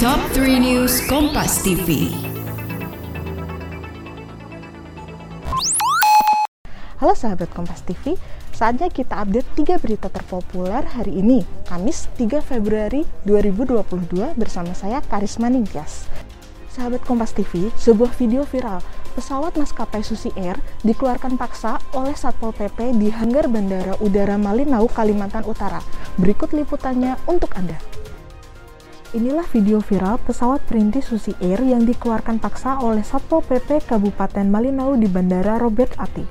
Top 3 News Kompas TV. Halo sahabat Kompas TV, saatnya kita update 3 berita terpopuler hari ini, Kamis 3 Februari 2022 bersama saya Karisma Ningtyas. Sahabat Kompas TV, sebuah video viral pesawat maskapai Susi Air dikeluarkan paksa oleh Satpol PP di hanggar Bandara Udara Malinau, Kalimantan Utara. Berikut liputannya untuk Anda. Inilah video viral pesawat perintis Susi Air yang dikeluarkan paksa oleh Satpol PP Kabupaten Malinau di Bandara Robert Ati.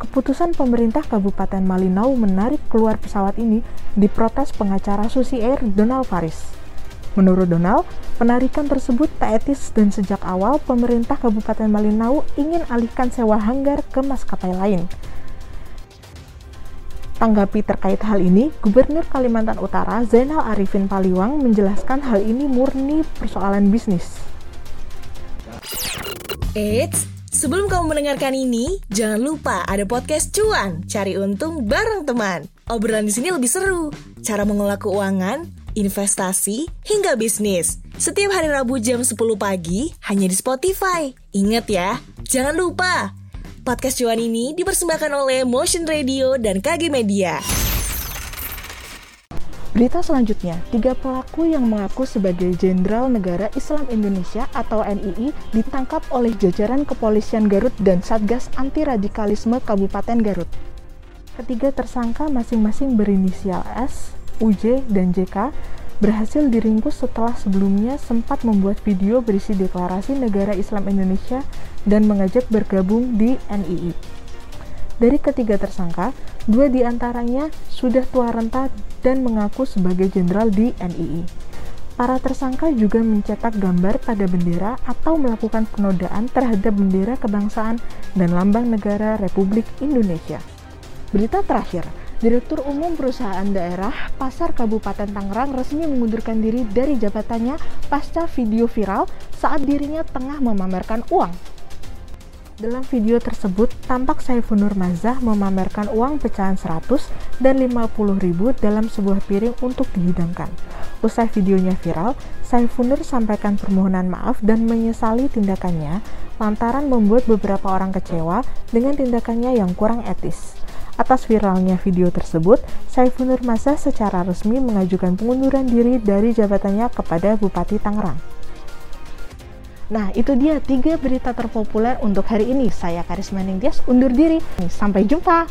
Keputusan pemerintah Kabupaten Malinau menarik keluar pesawat ini diprotes pengacara Susi Air Donald Faris. Menurut Donald, penarikan tersebut tak etis dan sejak awal pemerintah Kabupaten Malinau ingin alihkan sewa hanggar ke maskapai lain. Tanggapi terkait hal ini, Gubernur Kalimantan Utara Zainal Arifin Paliwang menjelaskan hal ini murni persoalan bisnis. Eits, sebelum kamu mendengarkan ini, jangan lupa ada podcast cuan, cari untung bareng teman. Obrolan di sini lebih seru, cara mengelola keuangan, investasi, hingga bisnis. Setiap hari Rabu jam 10 pagi, hanya di Spotify. Ingat ya, jangan lupa Podcast cuan ini dipersembahkan oleh Motion Radio dan KG Media. Berita selanjutnya, tiga pelaku yang mengaku sebagai Jenderal Negara Islam Indonesia atau NII ditangkap oleh jajaran kepolisian Garut dan Satgas Anti Radikalisme Kabupaten Garut. Ketiga tersangka masing-masing berinisial S, UJ, dan JK berhasil diringkus setelah sebelumnya sempat membuat video berisi deklarasi negara Islam Indonesia dan mengajak bergabung di NII. Dari ketiga tersangka, dua di antaranya sudah tua renta dan mengaku sebagai jenderal di NII. Para tersangka juga mencetak gambar pada bendera atau melakukan penodaan terhadap bendera kebangsaan dan lambang negara Republik Indonesia. Berita terakhir, Direktur Umum Perusahaan Daerah Pasar Kabupaten Tangerang resmi mengundurkan diri dari jabatannya pasca video viral saat dirinya tengah memamerkan uang. Dalam video tersebut, tampak Saifunur Mazah memamerkan uang pecahan 100 dan 50 ribu dalam sebuah piring untuk dihidangkan. Usai videonya viral, Saifunur sampaikan permohonan maaf dan menyesali tindakannya lantaran membuat beberapa orang kecewa dengan tindakannya yang kurang etis. Atas viralnya video tersebut, Saiful Nurmasa secara resmi mengajukan pengunduran diri dari jabatannya kepada Bupati Tangerang. Nah, itu dia tiga berita terpopuler untuk hari ini. Saya Karisma Ningtyas undur diri. Sampai jumpa.